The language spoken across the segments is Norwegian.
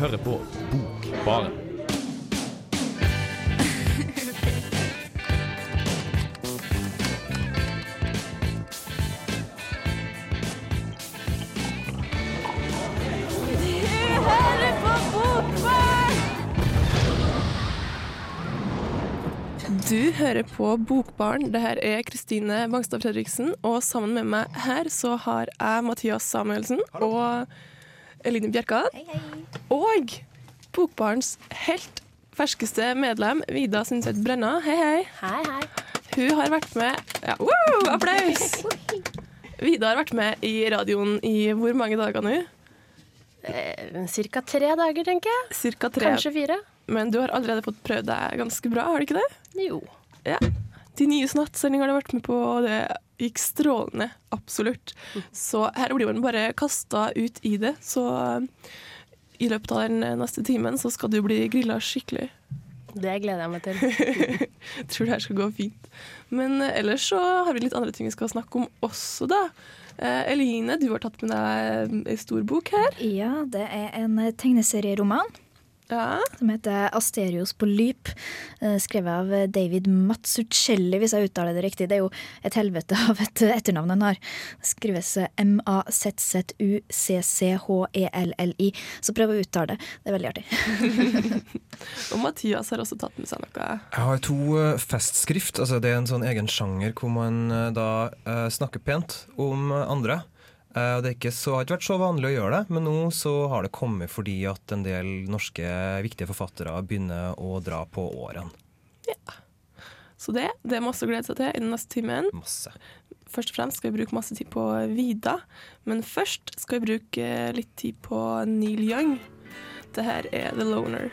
hører på Bokbaren. Du hører på Bokbarn. Det her er Kristine Bangstad Fredriksen, og sammen med meg her så har jeg Mathias Samuelsen og Eline Bjerkan. Og Bokbarns helt ferskeste medlem, Vida Sundset Brenna. Hei, hei. Hei, hei. Hun har vært med ja, wow, Applaus! Vida har vært med i radioen i hvor mange dager nå? Eh, Cirka tre dager, tenker jeg. Cirka tre. Kanskje fire. Men du har allerede fått prøvd deg ganske bra, har du ikke det? Jo. Ja. De nye du har du vært med på, og det gikk strålende. Absolutt. Så her blir man bare kasta ut i det. Så eh, i løpet av den neste timen så skal du bli grilla skikkelig. Det gleder jeg meg til. Tror det her skal gå fint. Men eh, ellers så har vi litt andre ting vi skal snakke om også, da. Eh, Eline, du har tatt med deg ei stor bok her. Ja, det er en tegneserieroman Ja. som heter Asterios på lyp. eh, Skrevet av David Mazzucelli, hvis jeg uttaler det riktig. Det er jo et helvete av et etternavn han har. Det skrives M-A-Z-Z-U-C-C-H-E-L-L-I. Så prøv å uttale det. Det er veldig artig. Og Mathias har også tatt med seg noe. Jeg har to eh, festskrift. Altså det er en sånn egen sjanger hvor man eh, da eh, snakker pent om eh, andre. Eh, det ikke så, har ikke vært så vanlig å gjøre det, men nå så har det kommet fordi at en del norske viktige forfattere begynner å dra på årene. Så det, det er masse å glede seg til i den neste timen. Masse. Først og fremst skal vi bruke masse tid på Vida, men først skal vi bruke litt tid på Neil Young. Det her er The Loner.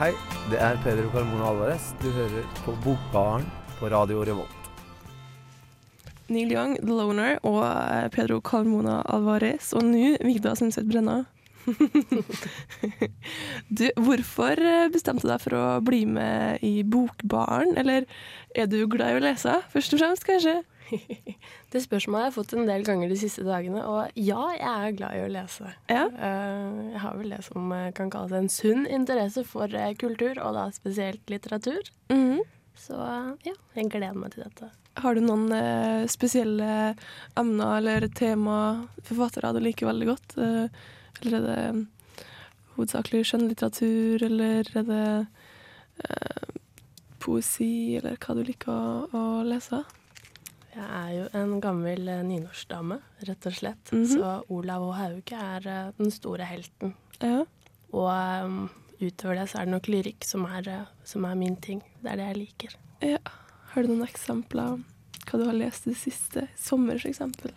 Hei, det er Pedro Carmona Alvarez. Du hører på Bokbaren på Radio Revolt. Neil Young, The Loner og eh, Pedro Carmona Alvarez. Og nå Vigda Sundset Brenna. du, hvorfor eh, bestemte du deg for å bli med i Bokbaren? Eller er du glad i å lese, først og fremst, kanskje? Det spørsmålet har jeg fått en del ganger de siste dagene, og ja, jeg er glad i å lese. Ja. Eh, Jeg har vel det som eh, kan kalles en sunn interesse for kultur, og da spesielt litteratur. Mhm. Så eh, ja, jeg gleder meg til dette. Har du noen eh, spesielle emner eller tema forfattere du liker veldig godt? Eh, eller er det mm, hovedsakelig skjønnlitteratur, eller er det eh, poesi, eller hva du liker å, å lese? Jeg er jo en gammel eh, nynorskdame, rett og slett. Mhm. Så Olav og Hauge er eh, den store helten. Ja. Og um, utover det så er det nok lyrikk som er, eh, som er min ting. Det er det jeg liker. ja. Har du noen eksempler hva du har lest i det siste? Sommer, for eksempel.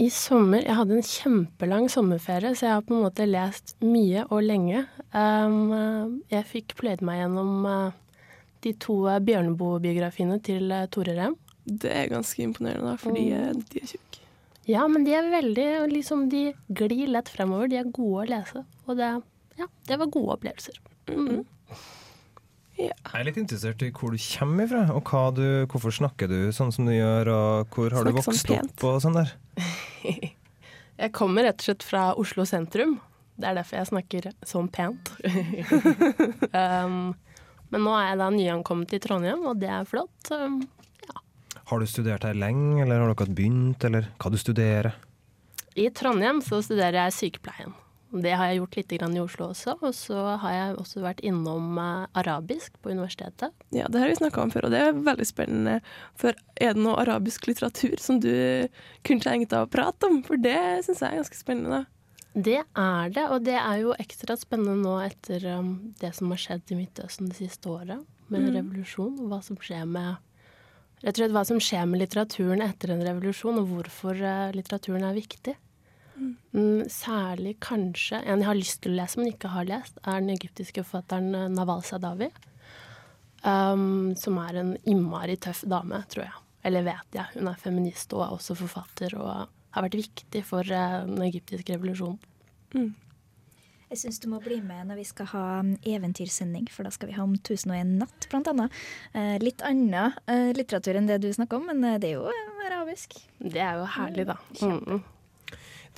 I sommer Jeg hadde en kjempelang sommerferie, så jeg har på en måte lest mye og lenge. Um, eh, jeg fikk pløyd meg gjennom uh, de to uh, Bjørneboe-biografiene til uh, Tore Rem. Det er ganske imponerende, da, fordi mm. de er tjukke. Ja, men de er veldig liksom, De glir lett fremover. De er gode å lese. Og det, ja, det var gode opplevelser. Mhm. Jeg er litt interessert i hvor du kommer ifra, og hva du, hvorfor snakker du sånn som du gjør, og hvor har du vokst sånn vokst opp og sånn der. Jeg kommer rett og slett fra Oslo sentrum. Det er derfor jeg snakker sånn pent. um, men nå er jeg da nyankommet i Trondheim, og det er flott. Um, Har du studert her lenge, eller har du akkurat begynt, eller hva du studerer? I Trondheim så studerer jeg sykepleien. Det har jeg gjort litt grann i Oslo også. Og så har jeg også vært innom eh, arabisk på universitetet. Ja, det har vi snakka om før, og det er veldig spennende. For er det noe arabisk litteratur som du kunne tenkt deg å prate om? For det syns jeg er ganske spennende. Det er det, og det er jo ekstra spennende nå etter um, det som har skjedd i Midtøsten det siste året, med en revolusjon. og Hva som skjer med Rett og slett hva som skjer med litteraturen etter en revolusjon, og hvorfor eh, litteraturen er viktig. Mm, særlig kanskje en jeg har lyst til å lese, men ikke har lest, er den egyptiske forfatteren eh, Nawal Sadawi. Um, som er en innmari tøff dame, tror jeg. Eller vet jeg. Hun er feminist og er også forfatter, og har vært viktig for eh, den egyptiske revolusjonen. Jeg syns du må bli med når vi skal ha um, eventyrsending, for da skal vi ha om 1001 natt, blant annet. Eh, litt annen eh, litteratur enn det du snakker om, men det er jo arabisk. Det er jo herlig, da. Mm.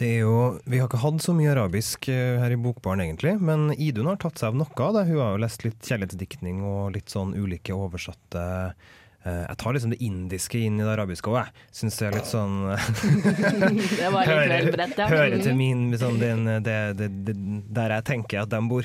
Det er jo, vi har ikke hatt så mye arabisk eh, her i Bokbaren, egentlig, men Idun har tatt seg av noe av det. Hun har jo lest litt kjærlighetsdiktning og litt sånn ulike oversatte Jeg tar liksom det indiske inn i det arabiske òg, jeg. Syns det er litt sånn Det var litt vel bredt, ja. hører til Mm. min sånn, den, det, det, det, Der jeg tenker at de bor.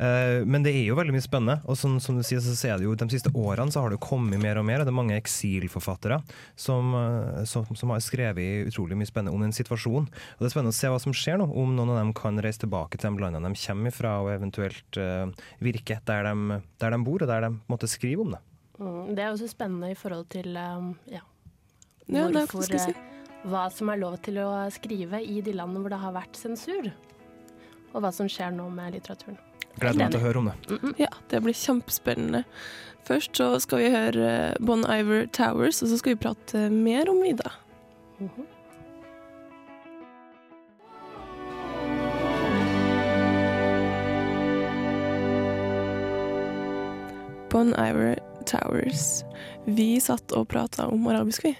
Eh, men det er jo veldig mye spennende. Og som, som du sier, så ser det jo de siste årene så har det kommet mer og mer. og Det er mange eksilforfattere som, eh, som, som har skrevet utrolig mye spennende om en situasjon. Og det er spennende å se hva som skjer nå, om noen av dem kan reise tilbake til de landene de kommer fra, og eventuelt eh, virke der de, der de bor, og der de måtte skrive om det. Mm, Det er også spennende i forhold til um, ja, Ja, hvorfor, si. eh, hva som er lov til å skrive i de landene hvor det har vært sensur. Og hva som skjer nå med litteraturen. Gleder meg til å høre om det. Mm -mm. Ja, det blir kjempespennende. Først så skal vi høre eh, Bon Iver Towers, og så skal vi prate mer om Ida. Mhm. Bon Iver Towers. Vi satt og prata om arabisk, vi.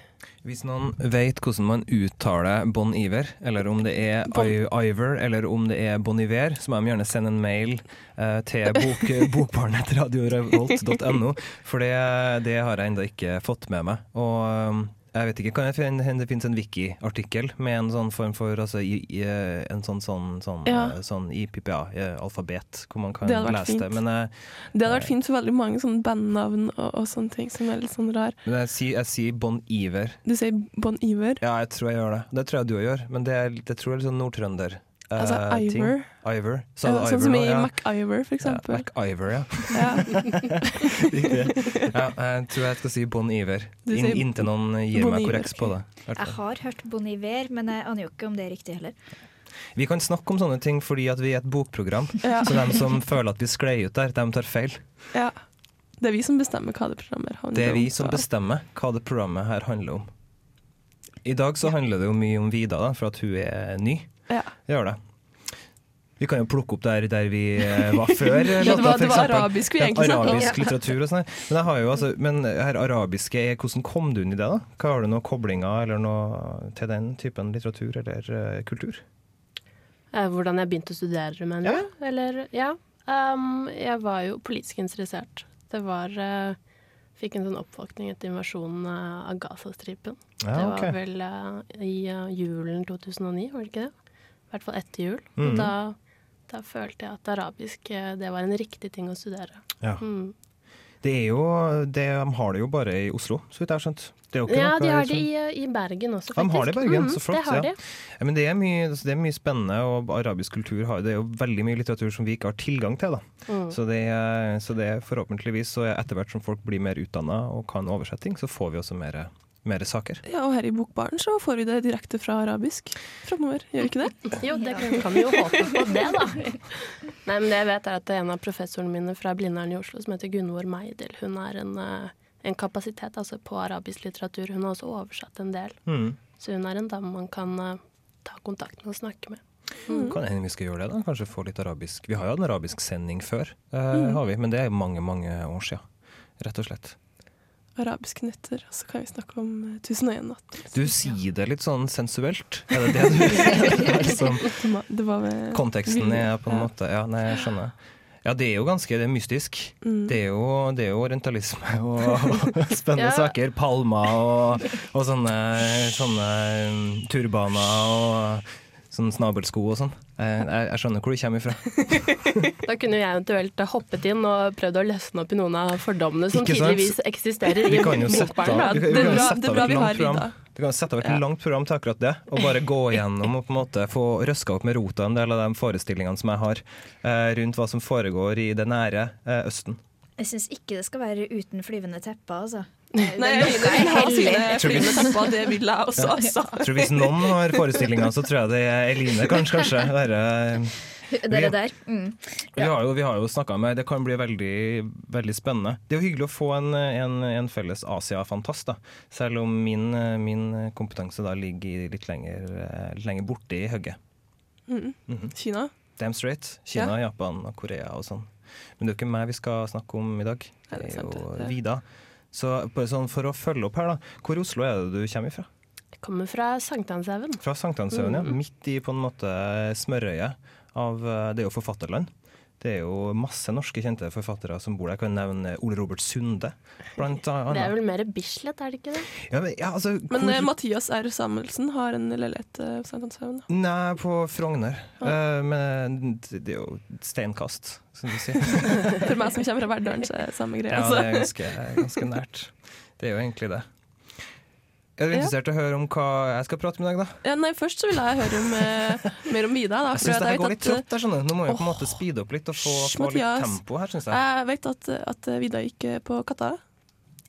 Hvis noen vet hvordan man uttaler Bon Iver, eller om det er Bon- Iver, eller om det er Bon Iver, så må de gjerne sende en mail eh, til bok, bokbarnetradiorevolt.no, for det, det har jeg ennå ikke fått med meg. Og um, jeg vet ikke, kan jeg finne det finnes en wiki-artikkel med en sånn form for altså, i, i, en sånn, sånn, sånn, Ja. eh, sånn IPPA-alfabet, hvor man kan Det lese fint. det. Men, jeg, Det hadde vært fint for veldig mange sånn bandnavn og, og sånne ting som er litt sånn rar. men jeg, sier, jeg sier Bon Iver. Du sier Bon Iver. Ja, jeg tror jeg gjør det. Det tror jeg du òg gjør, men det, er, det tror jeg er litt sånn nordtrønder. Eh, Altså. Iver. Iver. Sa Ja, sånn Iver som i Ja. MacIver, for eksempel. Ja, MacIver, ja. Ja. Jeg tror jeg skal si Bon Iver, In, inntil noen gir Bon meg korreks på det. i Jeg har hørt Bon Iver, men jeg aner jo ikke om det er riktig heller. Vi kan snakke om sånne ting fordi at vi er et bokprogram, Ja. så de som føler at vi sklei ut der, de tar feil. ja. Det er vi som bestemmer hva det programmet handler om. Det er vi som bestemmer hva det programmet her handler om. I dag så handler det jo mye om Vida, da, for at hun er ny. Ja. Gjør det. Vi kan jo plukke opp der, der vi eh, var før. Ja, det var, det var arabisk vi egentlig snakket om. arabisk litteratur og sånn. Men, jeg har jo, altså, men her arabiske, hvordan kom du inn i det? da? Hva Har du noen koblinger eller noe til den typen litteratur eller uh, kultur? Eh, Hvordan jeg begynte å studere, mener du? Eller, ja. Um, jeg var jo politisk interessert. Det var uh, Fikk en sånn oppvåkning etter invasjonen av Gazastripen. Ja, det var vel uh, i julen 2009, var det ikke det? I hvert fall etter jul. Mm. Da, da følte jeg at arabisk eh, det var en riktig ting å studere. Ja. Mm. Det er jo, det, De har det jo bare i Oslo, så vidt jeg har skjønt. Ja, noe de har det i, i Bergen også, faktisk. de har det i Bergen, mm, så flott, Det ja. de. Ja, men det er, mye, altså, det er mye spennende, og arabisk kultur har, det er jo veldig mye litteratur som vi ikke har tilgang til. Mm. Så det, så det forhåpentligvis, så etter hvert som folk blir mer utdanna og kan oversetting, så får vi også mer, mer saker. Ja, og her i Bokbaren så får vi det direkte fra arabisk framover, gjør vi ikke det? Jo, det kan, kan vi jo håpe på det, da. Nei, men det jeg vet er at en av professorene mine fra Blindern i Oslo som heter Gunvor Meidel. Hun er en, eh, en kapasitet altså, på arabisk litteratur. Hun har også oversatt en del. Mm. Så hun er en dame man kan eh, ta kontakt med og snakke med. Kan hende vi skal gjøre det, da. Kanskje få litt arabisk. Vi har jo hatt en arabisk sending før, eh, Mm. har vi, men det er mange, mange år siden. Rett og slett. Arabiske netter, og så kan vi snakke om eh, 1001 natt. Du sier det litt sånn sensuelt. Er det det du liksom, Det var- med Konteksten er på en Ja. måte Ja, nei, jeg skjønner. Ja, det er jo ganske det er mystisk. Mm. Det er jo, det er jo orientalisme og, og spennende Ja. saker. Palmer og, og sånne, sånne um, turbaner og sånn snabelsko og sånn. Jeg, jeg, skjønner hvor du kommer ifra. Da kunne jeg eventuelt hoppet inn og prøvd å løsne opp i noen av fordommene som tydeligvis eksisterer i jo vi, Det er kan jo bra, sette det er av bra et vi har program. Ida. Vi kan sette av et Ja. langt program til akkurat det, og bare gå gjennom og på en måte få røska opp med rota en del av de forestillingene som jeg har eh, rundt hva som foregår i det nære eh, Østen. Jeg syns ikke det skal være uten flyvende tepper, altså. Nei, jeg vil, ha sine Tror flyvende tepper, det vil jeg også, altså. Jeg tror Hvis noen har forestillinga, så tror jeg det er Eline, kanskje. kanskje. Være, Dere der. Mm. vi har jo, vi har jo snakka med Det kan bli veldig, veldig spennende. Det er jo hyggelig å få en, en, en felles Asia-fantast. Selv om min, min kompetanse da ligger litt lenger, litt lenger borte i hugget. Mm. Mhm. Kina. Damn straight. Kina, Japan og Korea og sånn. Men det er jo ikke meg vi skal snakke om i dag. Det er jo. Vida. Så sånn for å følge opp her, da. Hvor i Oslo er det du kommer ifra? Jeg kommer fra Sankthanshaugen. Fra Sankthanshaugen, ja. Mhm. Midt i på en måte smørøyet av eh, Det er jo forfatterland. Det er jo masse norske kjente forfattere som bor der. Jeg kan nevne Ole Robert Sunde, blant annet. Det er vel mer Bislett, er det ikke det? ja, men, ja, altså, Men hvor- eh, Mathias R. Samuelsen har en leilighet eh, på Sankthanshaugen. Nei, på Frogner. Ja. Uh, men det det er jo steinkast, som du sier. For meg som kommer fra Verdalen, så er det samme greia. Ja, altså. det er ganske, ganske nært. Det er jo egentlig det. Er du Ja. interessert i å høre om hva jeg skal prate med deg, da? Ja, nei, først så vil jeg høre om, eh, mer om Vida. Da, Jeg syns det her går litt trått. Sånn. Nå må vi på en måte speede opp litt og få, få litt Mathias. tempo her, syns jeg. Jeg vet at, at Vida gikk eh, på Katta.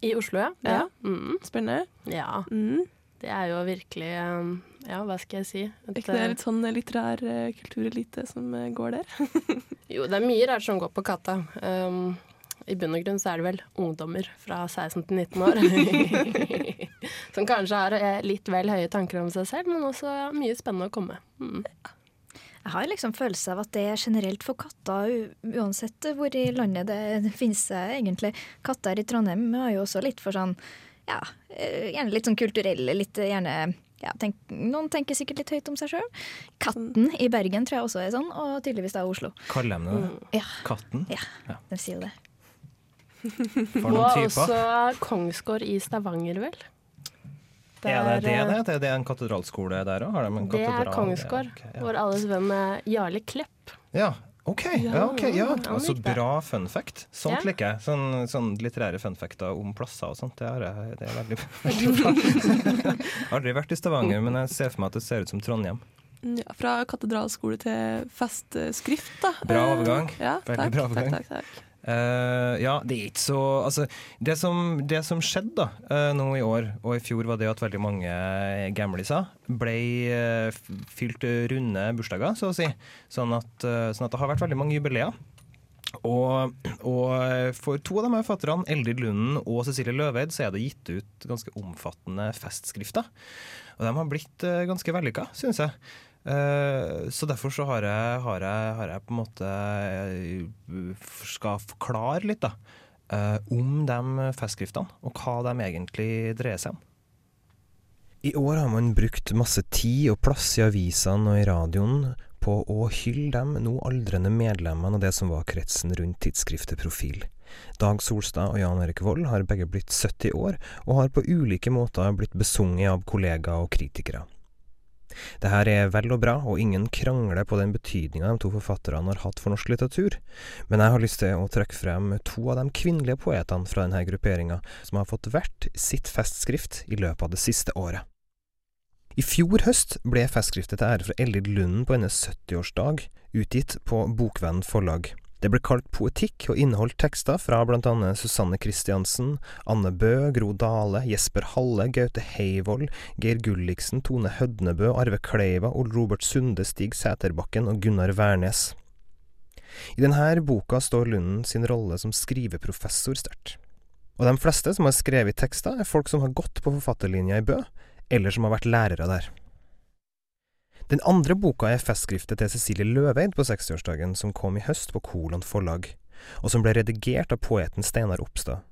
I Oslo, ja. Ja. Mm. Spennende. ja. Mm. Det er jo virkelig um, Ja, hva skal jeg si? Er Et, ikke det er litt sånn litterær eh, kulturelite som eh, går der? Jo, det er mye rart som går på katta. Um, I bunn og grunn så er det vel ungdommer fra 16 til 19 år. som kanskje har eh, litt vel høye tanker om seg selv, men også mye spennende å komme. Mm. Jeg har liksom følelse av at det er generelt for katter, uansett hvor i landet det finnes egentlig. Katter i Trondheim har jo også litt for sånn, ja, eh, gjerne litt sånn kulturelle, litt gjerne ja, tenk, Noen tenker sikkert litt høyt om seg sjøl. Katten i Bergen tror jeg også er sånn, og tydeligvis da Oslo. Kaller de det det? Ja, Katten? Ja, de sier jo det. For Og også. Kongsgård i Stavanger, vel? Er det det Der, det? er? Det er en katedralskole der òg? Det er Kongsgård. Ja, okay, ja. hvor alles venn er Jarle Klepp. Ja, OK. Ja, okay, ja. Ja, Altså, bra fun fact. Sånt Ja. liker jeg. Sånn, sånn litterære fun facter om plasser og sånt. Det, er, det er veldig, veldig bra. Aldri vært i Stavanger, men jeg ser for meg at det ser ut som Trondheim. Ja, fra katedralskole til festskrift, da. Bra Eh, overgang. Ja, Veldig takk, bra overgang. Takk, takk, Eh, ja, det er ikke så Altså, det som, det som skjedde da, uh, nå i år og i fjor, var det at veldig mange gamliser ble uh, fylt runde bursdager, så å si. Sånn at, eh, sånn at det har vært veldig mange jubileer. Og, og for to av de her forfatterne, Eldrid Lunden og Cecilie Løveid, så er det gitt ut ganske omfattende festskrifter. Og de har blitt eh, ganske vellykka, syns jeg. Eh, så derfor så har jeg, har jeg, har jeg på en måte eh, skal forklare litt da, eh, om de festskriftene, og hva de egentlig dreier seg om. I år har man brukt masse tid og plass i avisene og i radioen på å hylle dem nå aldrende medlemmene av det som var kretsen rundt tidsskriftet Profil. Dag Solstad og Jan Erik Vold har begge blitt 70 år, og har på ulike måter blitt besunget av kollegaer og kritikere. Det her er vel og bra, og ingen krangler på den betydninga de to forfatterne har hatt for norsk litteratur, men jeg har lyst til å trekke frem to av de kvinnelige poetene fra denne grupperinga som har fått hvert sitt festskrift i løpet av det siste året. I fjor høst ble festskriftet til ære for Eldrid Lunden på hennes 70-årsdag utgitt på Bokvennen forlag. Det ble kalt poetikk og inneholdt tekster fra blant annet Susanne Kristiansen, Anne Bø, Gro Dale, Jesper Halle, Gaute Heivold, Geir Gulliksen, Tone Hødnebø, Arve Kleiva, Ole Robert Sunde, Stig Sæterbakken og Gunnar Wærnes. I denne boka står Lunden sin rolle som skriveprofessor sterkt. Og de fleste som har skrevet tekster, er folk som har gått på forfatterlinja i Bø, eller som har vært lærere der. Den andre boka er festskriftet til Cecilie Løveid på 60-årsdagen, som kom i høst på Kolon forlag, og som ble redigert av poeten Steinar Opstad.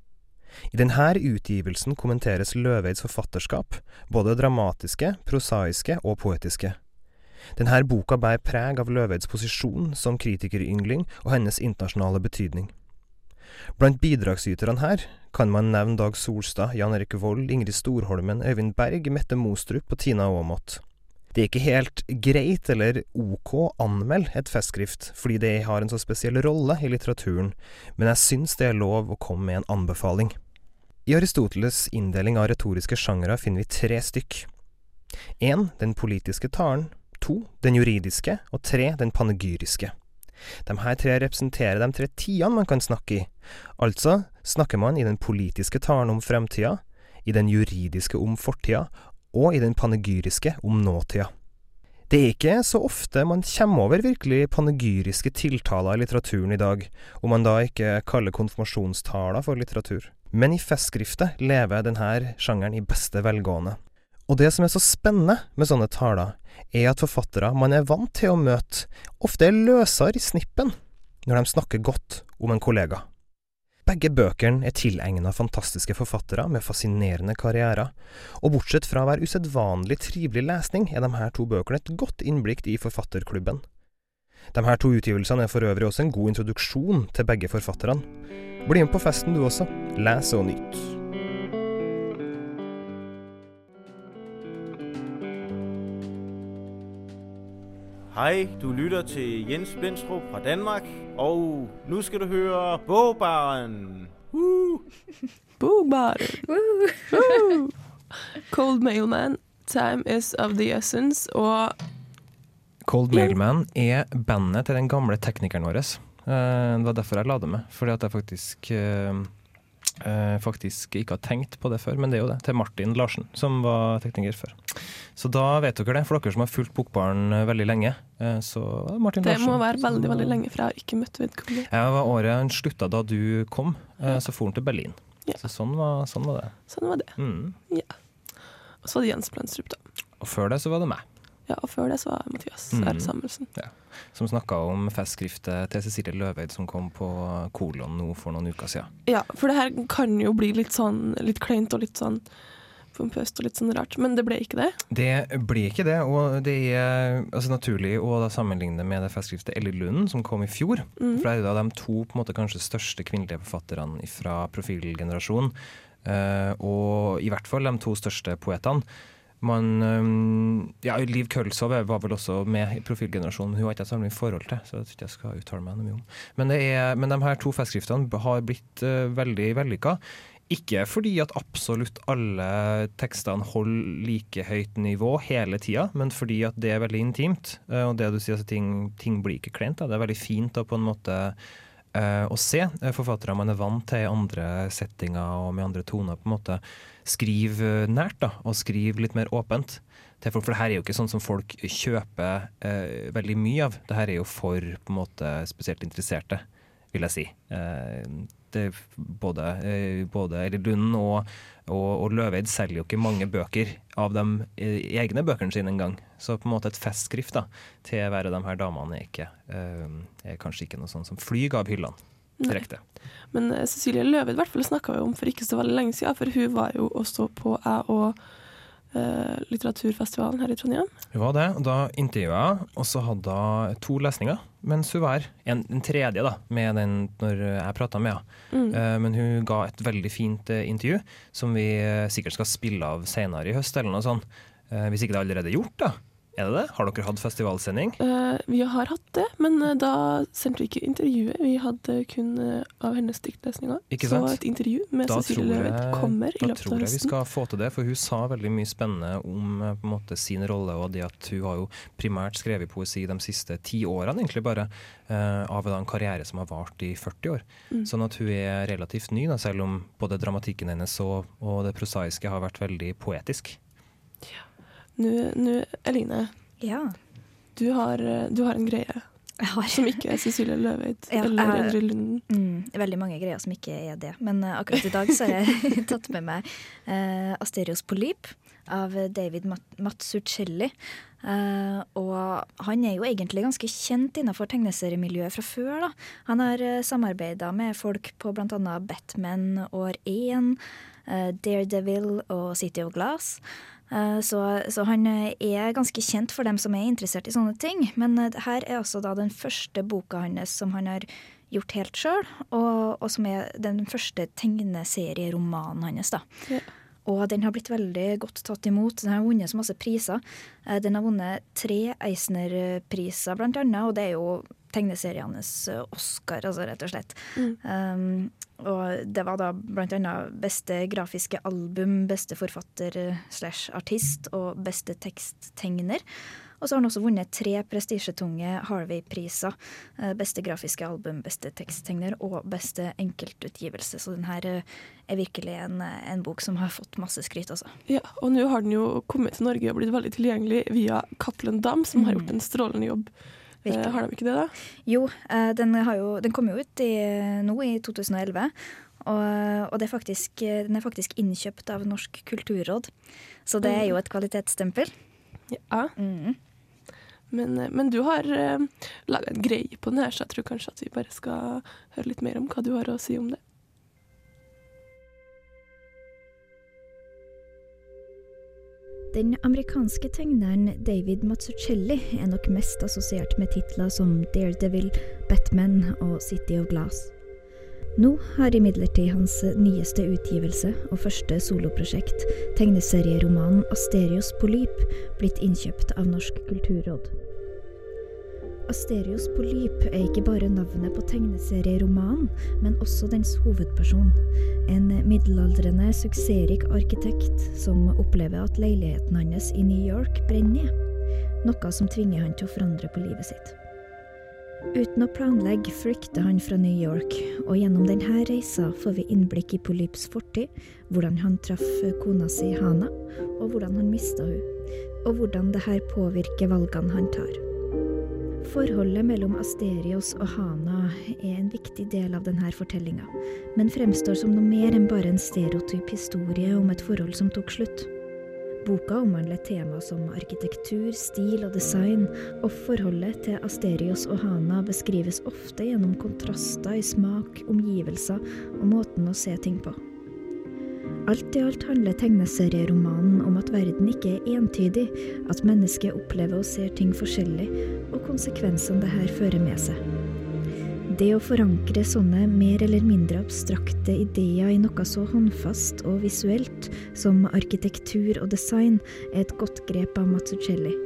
I denne utgivelsen kommenteres Løveids forfatterskap, både dramatiske, prosaiske og poetiske. Denne boka bærer preg av Løveids posisjon som kritikeryngling og hennes internasjonale betydning. Blant bidragsyterne her kan man nevne Dag Solstad, Jan Erik Vold, Ingrid Storholmen, Øyvind Berg, Mette Mostrup og Tina Aamodt. Det er ikke helt greit eller ok å anmelde et festskrift fordi det har en så spesiell rolle i litteraturen, men jeg syns det er lov å komme med en anbefaling. I Aristoteles' inndeling av retoriske sjangere finner vi tre stykk. En, Den politiske talen. to Den juridiske. Og tre Den panegyriske. De her tre representerer de tre tidene man kan snakke i. Altså snakker man i den politiske talen om fremtida, i den juridiske om fortida, og i den panegyriske om nåtida. Det er ikke så ofte man kommer over virkelig panegyriske tiltaler i litteraturen i dag, om man da ikke kaller konfirmasjonstaler for litteratur. Men i festskriftet lever denne sjangeren i beste velgående. Og det som er så spennende med sånne taler, er at forfattere man er vant til å møte, ofte er løsere i snippen når de snakker godt om en kollega. Begge bøkene er tilegna fantastiske forfattere med fascinerende karrierer, og bortsett fra å være usedvanlig trivelig lesning, er de her to bøkene et godt innblikk i forfatterklubben. De her to utgivelsene er for øvrig også en god introduksjon til begge forfatterne. Bli med på festen du også. Les og nyt. Hej, du lytter til Jens Blindstrup fra Danmark, og nu skal du høre Bogbaren. Uh! Bogbaren. Uh. Cold Mailman, Time is of the essence, og Cold Mailman er bandet til den gamle teknikeren vår. Eh, Det var derfor jeg la det med, fordi at jeg faktisk eh, eh, faktisk ikke har tenkt på det før, men det er jo det. Til Martin Larsen, som var tekniker før. Så da vet dere det, for dere som har fulgt Bokbaren eh, veldig lenge. eh, Så Martin det Larsen. må være veldig som- veldig lenge, for jeg har ikke møtt vedkommende. Ja, det var året han slutta da du kom, eh, så for han til Berlin. Ja. Så sånn var, sånn var det. Sånn var det. Mm. Og så var det Jens Blendstrup, da. Og før det så var det meg, Ja, og før det så var Mathias Mm. R. Samuelsen. som snakka om festskriftet til Cecilie Løveid som kom på Kolon nå for noen uker siden. Ja, for det her kan jo bli litt sånn litt kleint og litt sånn pompøst og litt sånn rart, men det ble ikke det. Det ble ikke det, og det er altså, naturlig å sammenligne med det festskriftet Ellie Lund som kom i fjor. Mm. For det er jo da de to på en måte kanskje største kvinnelige forfatterne fra profilgenerasjonen, eh, og i hvert fall de to største poetene. Man, ja, Liv Kølsov var vel også med i profilgenerasjonen, hun har ikke jeg så forhold til, så jeg tror ikke jeg skal uttale meg noe om. Men, er, men de her to festskriftene har blitt eh, veldig vellykka. Ikke fordi at absolutt alle tekstene holder like høyt nivå hele tida, men fordi at det er veldig intimt. eh, Og det du sier, altså, ting, ting blir ikke kleint. Det er veldig fint å på en måte å se eh, forfattere man er vant til i andre settinger og med andre toner. på en måte Skriv eh, nært, da, og skriv litt mer åpent. Til folk, for det her er jo ikke sånn som folk kjøper eh, veldig mye av. Det her er jo for på en måte spesielt interesserte, vil jeg si. Eh, det både, eh, både Eller Lund og, og, og Løveid selger jo ikke mange bøker av de eh, egne bøkene sine engang. Så på en måte et festskrift da, til å være de her damene er, ikke, eh, er kanskje ikke noe sånn som flyg av hyllene direkte. Men eh, Cecilie Løveid snakka vi om for ikke så veldig lenge siden, for hun var jo også på jeg og litteraturfestivalen her i Trondheim. Hun var det, og da intervjua jeg, og så hadde hun to lesninger, mens hun var en, en tredje da, med den når jeg prata med henne. Mm. Eh, Men hun ga et veldig fint eh, intervju, som vi eh, sikkert skal spille av senere i høst, eller noe sånt. Eh, Hvis ikke det er allerede gjort, da. Er det det? Har dere hatt festivalsending? Uh, vi har hatt det, men eh, da sendte vi ikke intervjuet. Vi hadde kun eh, av hennes diktlesninger. Ikke Så et intervju med Da Cecilie kommer i løpet av i Da tror jeg vi skal få til det, for hun sa veldig mye spennende om måte, sin rolle, og det at hun har jo primært skrevet poesi de siste ti årene, egentlig bare, uh, av en karriere som har vart i 40 år. Mm. Sånn at hun er relativt ny, da, selv om både dramatikken hennes og, og det prosaiske har vært veldig poetisk. Nå, nå, Eline, Ja. du har, eh, du har en greie som ikke er Cecilie Løveid Ja, eller Endre Lunden. Mm, veldig mange greier som ikke er det. Men uh, akkurat i dag så har jeg tatt med meg uh, Asterios Polyp av David Mat. Eh, og han er jo egentlig ganske kjent innenfor tegneseriemiljøet fra før. da. Han har uh, samarbeida med folk på bl.a. Batman år 1, uh, Daredevil og City of Glass. Eh, Så, så han eh, er ganske kjent for dem som er interessert i sånne ting. Men eh, her er altså da den første boka hans som han har gjort helt sjøl, og, og som er den første tegneserieromanen hans. da. Ja. Og den har blitt veldig godt tatt imot. Den har vunnet så masse priser. Den har vunnet tre Eisner-priser, blant annet, og det er jo tegneserienes eh, Oscar, altså, rett og slett. Mm. Um, og det var da blant annet beste grafiske album, beste forfatter eh, slash artist og beste teksttegner. Og så har han også vunnet tre prestisjetunge Harvey-priser. eh, Beste grafiske album, beste teksttegner og beste enkeltutgivelse. Så den her er virkelig en, en bok som har fått masse skryt, altså. Ja, og nå har den jo kommet til Norge og blitt veldig tilgjengelig via Cappelen Dam, som har Mm. gjort en strålende jobb. Eh, Virkelig. har de ikke det, da? Jo, eh, den, har jo, den kom jo ut i, nå i 2011. Og, og det er faktisk, den er faktisk innkjøpt av Norsk kulturråd, så det er jo et kvalitetsstempel. Ja. Mm. Men, eh, men du har uh, laga en greie på den her, så jeg tror kanskje at vi bare skal høre litt mer om hva du har å si om det. Den amerikanske tegneren David Mazzuccelli er nok mest assosiert med titler som Daredevil, Batman og City of Glass. Nå har imidlertid hans nyeste utgivelse og første soloprosjekt, tegneserieromanen Asterios Polyp, blitt innkjøpt av Norsk kulturråd. Asterios Polyp er ikke bare navnet på tegneserieromanen, men også dens hovedperson. En middelaldrende, suksessrik arkitekt som opplever at leiligheten hans i New York brenner ned. Noe som tvinger han til å forandre på livet sitt. Uten å planlegge flykter han fra New York, og gjennom denne reisa får vi innblikk i Polyps fortid, hvordan han traff kona si Hana, og hvordan han mista hun, og hvordan dette påvirker valgene han tar. Forholdet mellom Asterios og Hana er en viktig del av denne fortellinga, men fremstår som noe mer enn bare en stereotyp historie om et forhold som tok slutt. Boka omhandler tema som arkitektur, stil og design, og forholdet til Asterios og Hana beskrives ofte gjennom kontraster i smak, omgivelser og måten å se ting på. Alt i alt handler tegneserieromanen om at verden ikke er entydig, at mennesket opplever og ser ting forskjellig, og konsekvensene det her fører med seg. Det å forankre sånne mer eller mindre abstrakte ideer i noe så håndfast og visuelt som arkitektur og design, er et godt grep av Mazzucelli.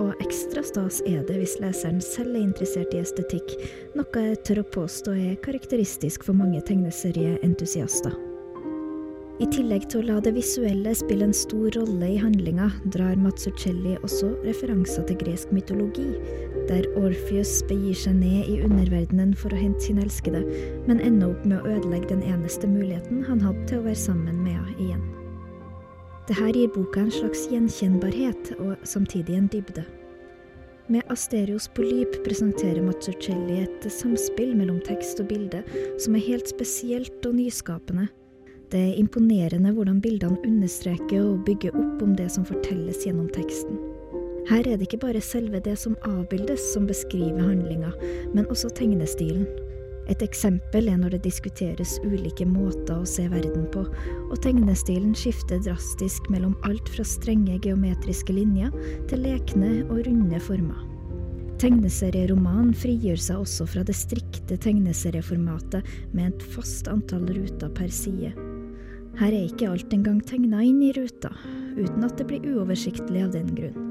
Og ekstra stas er det hvis leseren selv er interessert i estetikk, noe jeg tør å påstå er karakteristisk for mange tegneserieentusiaster. I tillegg til å la det visuelle spille en stor rolle i handlinga, drar Mazzucelli også referanser til gresk mytologi, der Orpheus begir seg ned i underverdenen for å hente sin elskede, men ender opp med å ødelegge den eneste muligheten han hadde til å være sammen med henne igjen. Dette gir boka en slags gjenkjennbarhet, og samtidig en dybde. Med Asterios polyp presenterer Mazzucelli et samspill mellom tekst og bilde som er helt spesielt og nyskapende det er imponerende hvordan bildene understreker og bygger opp om det som fortelles gjennom teksten. Her er det ikke bare selve det som avbildes som beskriver handlinga, men også tegnestilen. Et eksempel er når det diskuteres ulike måter å se verden på, og tegnestilen skifter drastisk mellom alt fra strenge geometriske linjer til lekne og runde former. Tegneserieromanen frigjør seg også fra det strikte tegneserieformatet med et fast antall ruter per side. Her er ikke alt engang tegna inn i ruta, uten at det blir uoversiktlig av den grunn.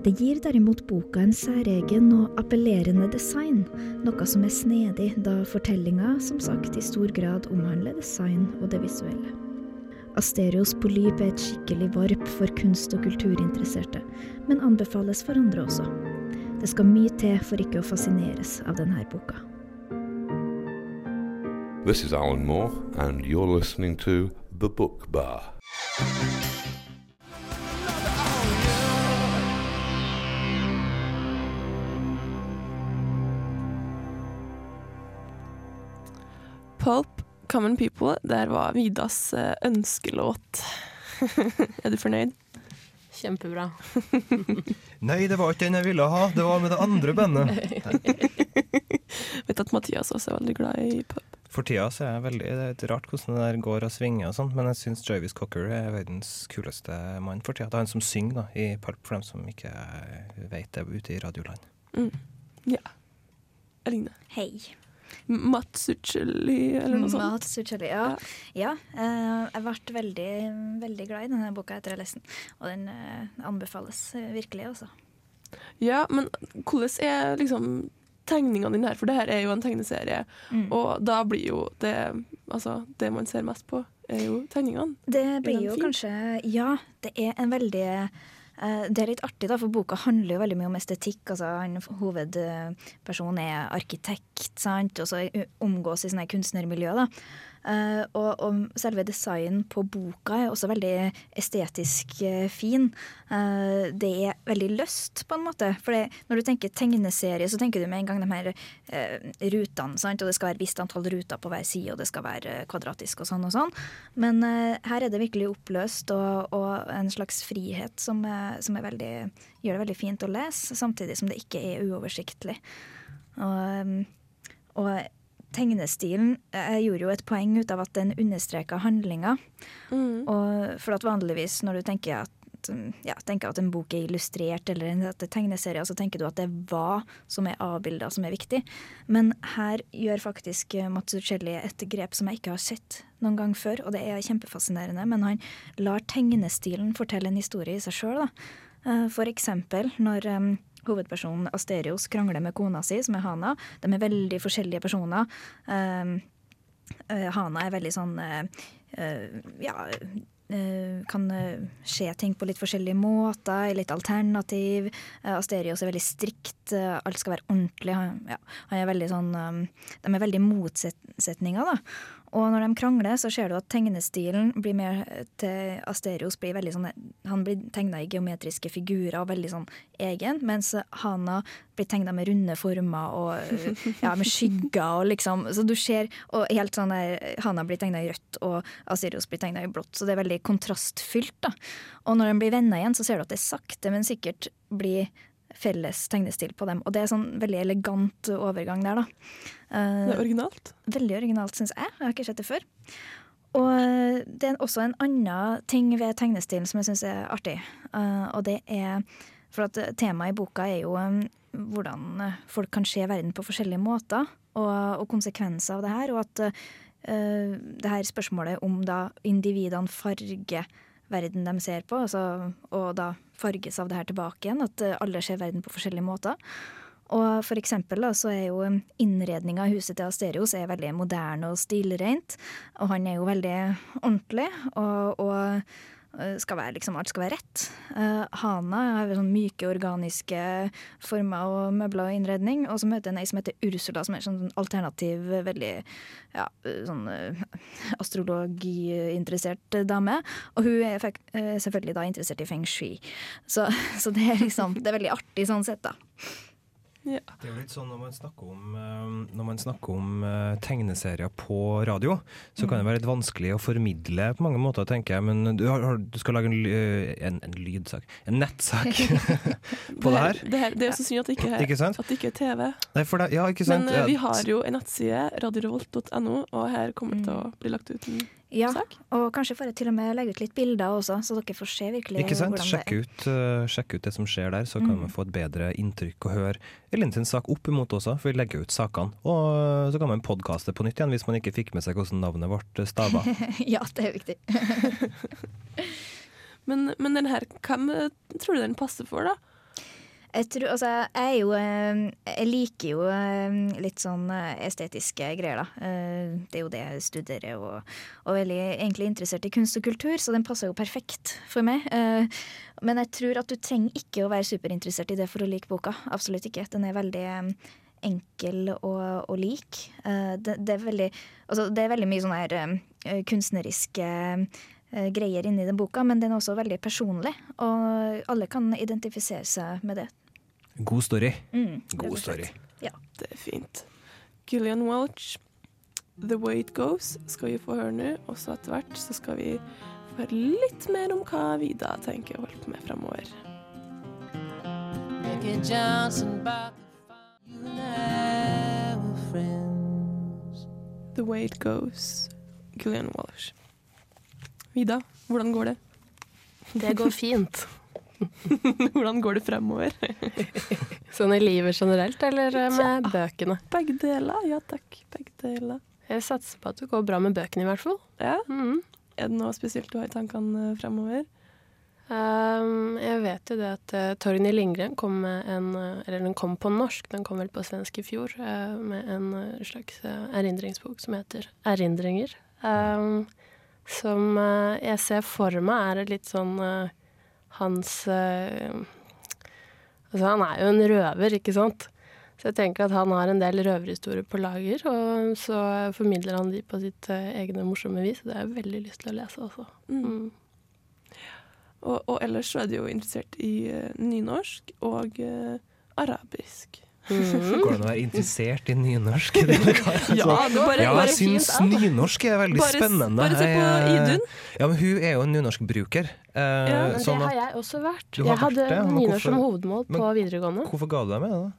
Det gir derimot boka en særegen og appellerende design, noe som er snedig, da fortellinga som sagt i stor grad omhandler design og det visuelle. Asterios polyp er et skikkelig varp for kunst- og kulturinteresserte, men anbefales for andre også. Det skal mye til for ikke å fascineres av denne boka. This is Alan Moore, and you're listening to The Book Bar. Pulp, Common People, der var Vidas eh, ønskelåt. er du fornøyd? Kjempebra. Nei, det var ikke den jeg ville ha. Det var med det andre bandet. Vet at Mathias også er veldig glad i pulp. For tida så er jeg veldig, det er litt rart hvordan det der går og svinger og sånn, men jeg syns Jarvis Cocker er verdens kuleste mann for tida. Det er han som synger da, i Pulp, for dem som ikke vet det ute i radioland. Mm. Ja. Eline. Hei. Matsuchelli, eller noe sånt. Matsuchelli, ja. ja uh, jeg ble veldig, veldig glad i denne boka etter å ha lest den, og den uh, anbefales virkelig, altså. Ja, men hvordan er liksom tegningene dine her, for det her er jo en tegneserie. Mm. Og da blir jo det Altså, det man ser mest på, er jo tegningene. Det blir jo kanskje Ja, det er en veldig uh, det er litt artig, da, for boka handler jo veldig mye om estetikk. altså han, Hovedpersonen er arkitekt, sant, og så omgås i sånne kunstnermiljø. da. Eh, og, og selve designen på boka er også veldig estetisk eh, fin. Eh, det er veldig løst, på en måte. For når du tenker tegneserie, så tenker du med en gang de her eh, rutene, sant? og det skal være visst antall ruter på hver side, og det skal være kvadratisk og sånn og sånn. Men eh, her er det virkelig oppløst og, og en slags frihet som, er, som er veldig, gjør det veldig fint å lese, samtidig som det ikke er uoversiktlig. Og, og tegnestilen Jeg gjorde jo et poeng ut av at den understreka handlinga. Mm. Og for at vanligvis når du tenker at ja, tenker at en bok er illustrert eller en er tegneserier, så tenker du at det er hva som er avbilda som er viktig. Men her gjør faktisk eh, Mats Uccelli et grep som jeg ikke har sett noen gang før, og det er kjempefascinerende. Men han lar tegnestilen fortelle en historie i seg sjøl. For eksempel når um, hovedpersonen Asterios krangler med kona si, som er Hana. De er veldig forskjellige personer. Uh, Hana er veldig sånn uh, uh, ja kan skje ting på litt forskjellige måter, er litt alternativ. Asterios er veldig strikt, alt skal være ordentlig. Han, ja, han er sånn um, De er veldig motsetninger, da. Og når de krangler, så ser du at tegnestilen blir mer til Asterios blir veldig sånn Han blir tegna i geometriske figurer og veldig sånn egen, mens Hana blir tegna med runde former og ja, med skygger og liksom Så du ser Og helt sånn der Hana blir tegna i rødt, og Asterios blir tegna i blått, så det er veldig kontrastfylt, da. Og når de blir venner igjen, så ser du at det sakte, men sikkert blir felles tegnestil på dem. Og det er sånn veldig elegant overgang der, da. Uh, Det er originalt. Veldig originalt, syns jeg. Jeg har ikke sett det før. Og eh, det er også en annen ting ved tegnestilen som jeg syns er artig. Uh, og det er For at temaet i boka er jo um, hvordan folk kan se verden på forskjellige måter, og, og konsekvenser av det her. Og at uh, det her spørsmålet om da individene farger verden de ser på, altså, og da farges av det her tilbake igjen. At alle ser verden på forskjellige måter. Og for eksempel da, så er jo innredninga av huset til Asterios er veldig moderne og stilrent. Og han er jo veldig ordentlig, og, og skal være, liksom, alt skal være rett. Uh, Hana har sånn myke, organiske former og møbler og innredning. Og så møter han ei som heter Ursula, som er sånn alternativ, veldig ja, sånn uh, astrologiinteressert dame. Og hun er selvfølgelig da interessert i feng shui. Så, så det er liksom Det er veldig artig sånn sett, da. Ja. Det er jo litt sånn når man snakker om, eh, man snakker om eh, tegneserier på radio, så kan det være litt vanskelig å formidle på mange måter, tenker jeg. Men du, har, du skal lage en, eh, en, en lydsak, en nettsak på det her. Det, her, det er jo så synd at det ikke er, Ikke at det ikke er TV. Nei, det, ja, ikke? Men vi har jo en nettside, radiorevolt.no, og her kommer det til å bli lagt ut en Ja, sak. og kanskje får jeg til og med legge ut litt bilder også, så dere får se virkelig Ikke sant? hvordan Sjekk det er. ut, uh, sjekk ut det som skjer der, så kan Mm. man få et bedre inntrykk og høre Elin sin sak opp imot også, for vi legger ut sakene. Og eh, så kan man podkaste på nytt igjen hvis man ikke fikk med seg hvordan navnet vårt stava. ja, det er viktig. Men, men den her, hvem eh, tror du den passer for, da? Jeg, tror, altså, jeg, jo, eh, jeg liker jo eh, litt sånn eh, estetiske greier, da. Eh, Det er jo det jeg studerer, og, og veldig egentlig interessert i kunst og kultur, så den passer jo perfekt for meg. Eh, Men jeg tror at du trenger ikke å være superinteressert i det for å like boka. Absolutt ikke. Den er veldig eh, enkel og, og lik. Det, det, er veldig, altså, det er veldig mye sånne her kunstneriske greier inni den boka, men den er også veldig personlig, og alle kan identifisere seg med det. God story. Mm, God story. Ja. Det er fint. Gillian Welch, 'The Way It Goes', skal vi få høre nå. Og så etter hvert så skal vi få høre litt mer om hva Vida tenker å holde på med friends. 'The Way It Goes', Gillian Walsh. Vida, hvordan går det? Det går fint. hvordan går det fremover? Sånn i livet generelt, eller med med bøkene? Begge deler, ja takk. Begge deler. Jeg satser på at det går bra med bøkene, i hvert fall. Ja. Mhm. Er det noe spesielt du har i tankene eh, fremover? Um, jeg vet jo det at uh, Torgny Lindgren kom med en uh, Eller den kom på norsk, den kom vel på svensk i fjor, uh, med en uh, slags erindringsbok som heter 'Erindringer'. Um, som jeg ser for meg er litt sånn hans uh, Altså, han er jo en røver, ikke sant? Så jeg tenker at han har en del røverhistorier på lager, og så formidler han de på sitt eh, egne morsomme vis. og Det har jeg veldig lyst til å lese også. Mm. Og, og ellers så er de jo interessert i eh, nynorsk og uh, arabisk. Mm. Går det an å være interessert i nynorsk? Ja, det bare- ja, jeg syns nynorsk er veldig Bare spennende. bare se på eh, Idun. Ja, men hun er jo en nynorskbruker. Eh, Ja, men sånn det har jeg også vært. Jeg vært hadde det, nynorsk nynorsk som hvorfor- hovedmål men på videregående. Hvorfor ga du deg med det, da?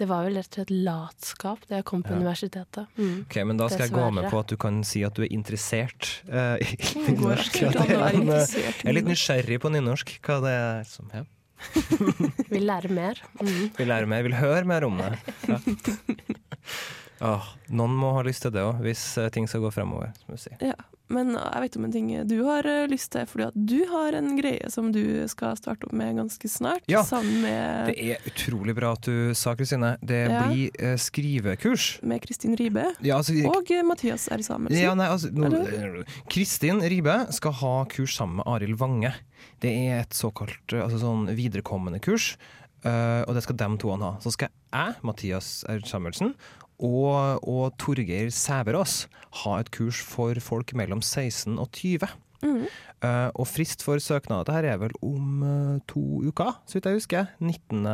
Det var vel rett og slett latskap da jeg kom på Ja. universitetet. Mm. Ok, men Da skal jeg gå med på at du kan si at du er interessert eh, i nynorsk. eh, Jeg er litt nysgjerrig på nynorsk. Hva det er som ja. Vil lære mer. Mm. Vil lære mer, vil høre mer om det. Ja. Åh, noen må ha lyst til det òg, hvis eh, ting skal gå fremover. Som du. Ja, men jeg vet om en ting du har eh, lyst til, fordi at du har en greie som du skal starte opp med ganske snart. Ja, Sammen med, Det er utrolig bra at du sa, Kristine. Det Ja. blir eh, skrivekurs. med Kristin Ribe Ja, altså, og eh, Mathias R. Samuelsen. Ja, nei, altså, Kristin Ribe skal ha kurs sammen med Arild Vange. Det er et såkalt eh, altså sånn viderekommende kurs, uh, og det skal dem to ha. Så skal jeg, Mathias. Samuelsen, og, og Torgeir Sæverås ha et kurs for folk mellom 16 og 20. Mm. Uh, og frist for søknader her er vel om uh, to uker, så vidt jeg husker. 19.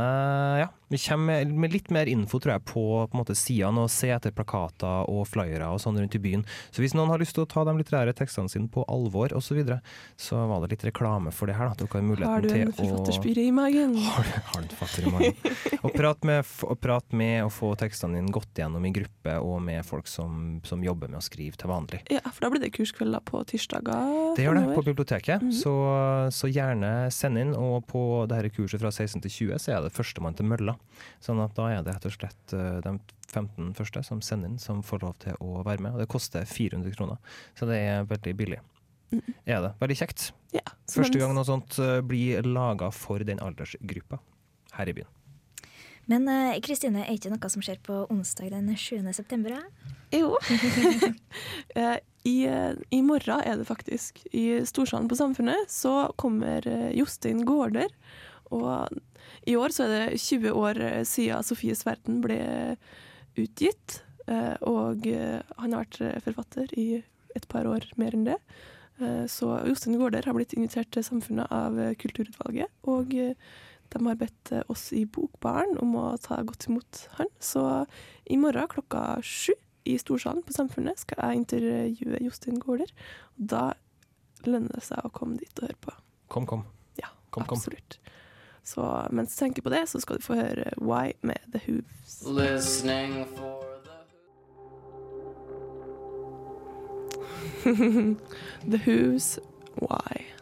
Ja. Vi kommer med, litt mer info tror jeg, på, på måte, sidene og se etter plakater og flyere og sånn rundt i byen. Så hvis noen har lyst til å ta de litterære tekstene sine på alvor osv., så, videre, så var det litt reklame for det her. Da. Dere har muligheten Har du en forfatterspyre forfatterspire i magen? Har har du en forfatter i magen? og prat med, og prat med å få tekstene dine gått gjennom i gruppe, og med folk som, som jobber med å skrive til vanlig. Ja, for da blir det kurskvelder på tirsdager. Det gjør det på biblioteket, Mhm. så, så gjerne send inn. Og på dette kurset fra 16 til 20 så er det førstemann til mølla. Sånn at da er det rett og slett eh, de 15 første som sender inn, som får lov til å være med. Og det koster 400 kroner, så det er veldig billig. Er det. Veldig kjekt. Ja, Første gang noe sånt eh, blir laga for den aldersgruppa her i byen. Men eh, Kristine, er ikke noe som skjer på onsdag den 7. september? Ja? Jo. Eh, I, I morgen er det faktisk. I Storsalen på Samfunnet så kommer Jostein Gaarder. Og i år så er det 20 år eh, siden Sofies verden ble utgitt. Eh, Og eh, han har vært eh, forfatter i et par år mer enn det. Eh, Så Jostein Gaarder har blitt invitert til Samfunnet av eh, Kulturutvalget. Og eh, de har bedt eh, oss i Bokbaren om å ta godt imot han. Så i morgen klokka sju i Storsalen på Samfunnet skal jeg intervjue Jostein Gaarder. Da lønner det seg å komme dit og høre på. Kom, kom. Ja, Kom, kom. Så mens du tenker på det, så skal du få høre Why med The Hooves. Listening for The Who's Why.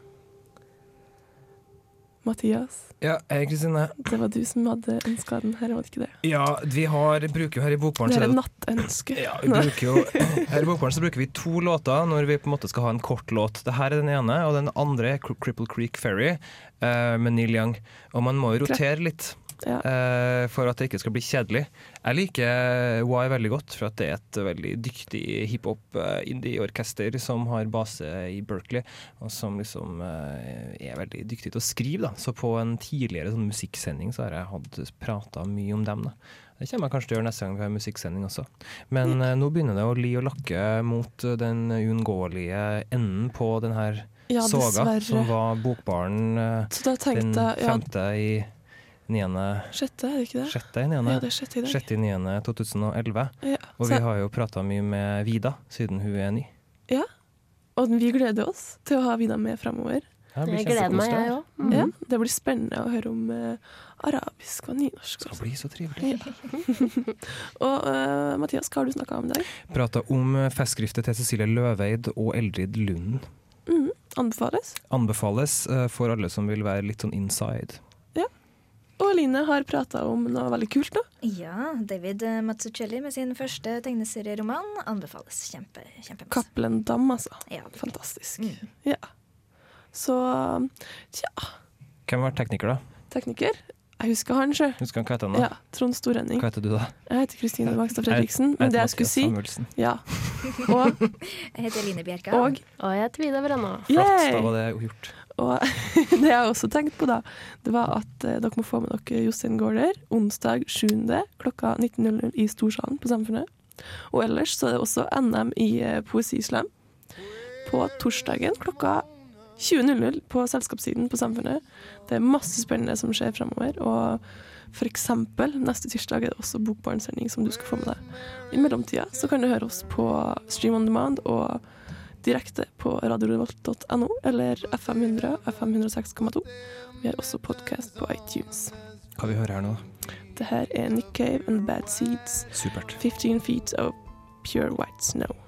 Mathias, Ja, hei Kristine. det var du som hadde ønska den her, var det ikke det? Ja, vi har, bruker jo her i Bokbaren Det er et nattønske. Ja, vi bruker jo, her i Bokbaren så bruker vi to låter når vi på en måte skal ha en kort låt. Det her er den ene, og den andre er Cripple Creek Ferry eh, med Neil Young. Og man må jo rotere litt Ja. eh, for at det ikke skal bli kjedelig. Jeg liker Why veldig godt, for at det er et veldig dyktig hiphop-indie-orkester som har base i Berkeley, og som liksom eh, er veldig dyktig til å skrive. Da. Så på en tidligere sånn musikksending så har jeg hatt prata mye om dem. Da. Det kommer jeg kanskje til å gjøre neste gang vi har musikksending også. Men eh, nå begynner det å li og lakke mot eh, den uunngåelige enden på den her Ja, soga, som var Bokbaren eh, den femte ja. i niende Sjette, er det ikke det? Sjette i niende. Ja, det er sjette i dag. Sjette i niende 2011. Ja, Og vi har jo prata mye med Vida, siden hun er ny. Ja, og vi gleder oss til å ha Vida med fremover. Ja, det blir Jeg gleder meg, jeg òg. Mm. Ja, det blir spennende å høre om uh, arabisk og nynorsk. Det skal bli så trivelig. Ja. og uh, Mathias, hva har du snakka om i dag? Prata om eh, festskriftet til Cecilie Løveid og Eldrid Lund. Mm, anbefales. Anbefales uh, for alle som vil være litt sånn inside. Og Line har prata om noe veldig kult, da. Ja, David Mazzucelli med sin første tegneserieroman anbefales. Kjempe, kjempemasse. Cappelen Dam, altså. Ja. Fantastisk. Ja. Så tja, Hvem var tekniker, da? tekniker. Jeg husker han, sjø. Husker han hva heter han da? Ja, Trond Storenning. Hva heter du da? Jeg heter Kristine Bagstad Fredriksen. Men det jeg skulle si Samuelsen. Ja. Og, Jeg heter Line Bjerka. og, Og jeg heter Vida Brenna. Flott, da var det gjort. Og det jeg også tenkte på, da, det var at eh, dere må få med dere Jostein Gaarder onsdag 7. klokka 19.00 i Storsalen på Samfunnet. Og ellers så er det også NM i eh, poesislam på torsdagen klokka 20.00 på selskapssiden på Samfunnet. Det er masse spennende som skjer fremover. Og for eksempel neste tirsdag er det også Bokbarnsending som du skal få med deg. I mellomtida så kan du høre oss på Stream on Demand og direkte på radiorevolt.no eller FM100, FM106,2. Vi har også podkast på iTunes. Hva vi hører her nå? Det her er Nick Cave and Bad Seeds. Supert. 15 feet of pure white snow.